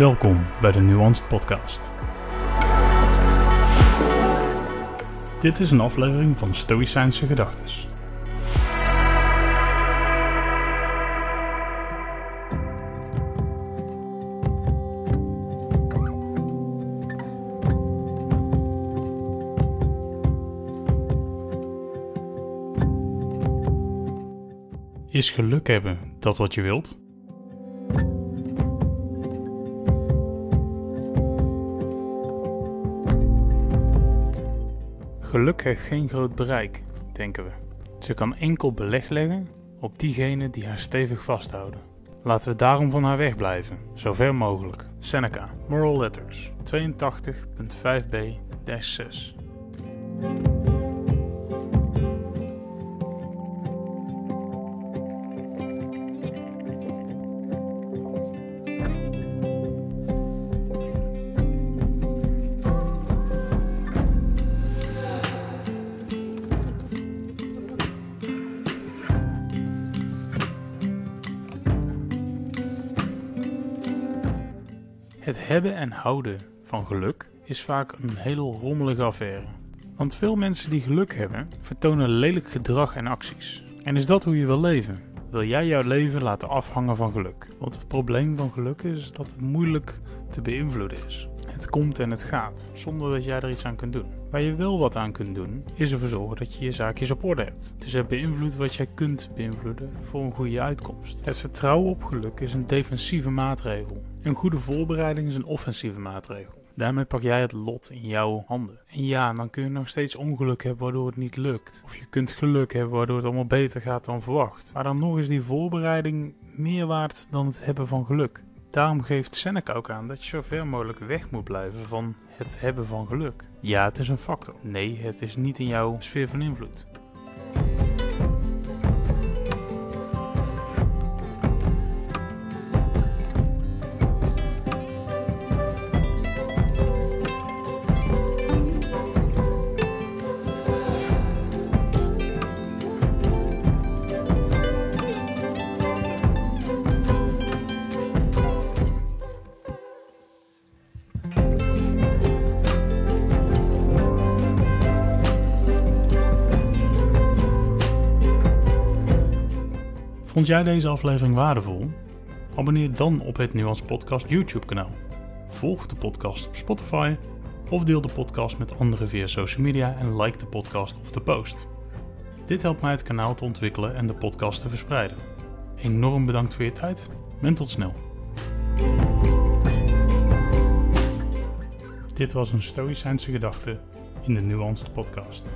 Welkom bij de Nuanced Podcast. Dit is een aflevering van Stoïcijnse Gedachtes. Is geluk hebben dat wat je wilt? Geluk heeft geen groot bereik, denken we. Ze kan enkel beleg leggen op diegenen die haar stevig vasthouden. Laten we daarom van haar wegblijven, zo ver mogelijk. Seneca, Moral Letters, 82.5b-6 Het hebben en houden van geluk is vaak een hele rommelige affaire. Want veel mensen die geluk hebben, vertonen lelijk gedrag en acties. En is dat hoe je wil leven? Wil jij jouw leven laten afhangen van geluk? Want het probleem van geluk is dat het moeilijk te beïnvloeden is. Het komt en het gaat, zonder dat jij er iets aan kunt doen. Waar je wel wat aan kunt doen, is ervoor zorgen dat je je zaakjes op orde hebt. Dus het beïnvloedt wat jij kunt beïnvloeden voor een goede uitkomst. Het vertrouwen op geluk is een defensieve maatregel. Een goede voorbereiding is een offensieve maatregel. Daarmee pak jij het lot in jouw handen. En ja, dan kun je nog steeds ongeluk hebben waardoor het niet lukt. Of je kunt geluk hebben waardoor het allemaal beter gaat dan verwacht. Maar dan nog is die voorbereiding meer waard dan het hebben van geluk. Daarom geeft Seneca ook aan dat je zo ver mogelijk weg moet blijven van het hebben van geluk. Ja, het is een factor. Nee, het is niet in jouw sfeer van invloed. Vond jij deze aflevering waardevol? Abonneer dan op het Nuance Podcast YouTube kanaal. Volg de podcast op Spotify of deel de podcast met anderen via social media en like de podcast of de post. Dit helpt mij het kanaal te ontwikkelen en de podcast te verspreiden. Enorm bedankt voor je tijd en tot snel. Dit was een Stoïcijnse gedachte in de Nuanced Podcast.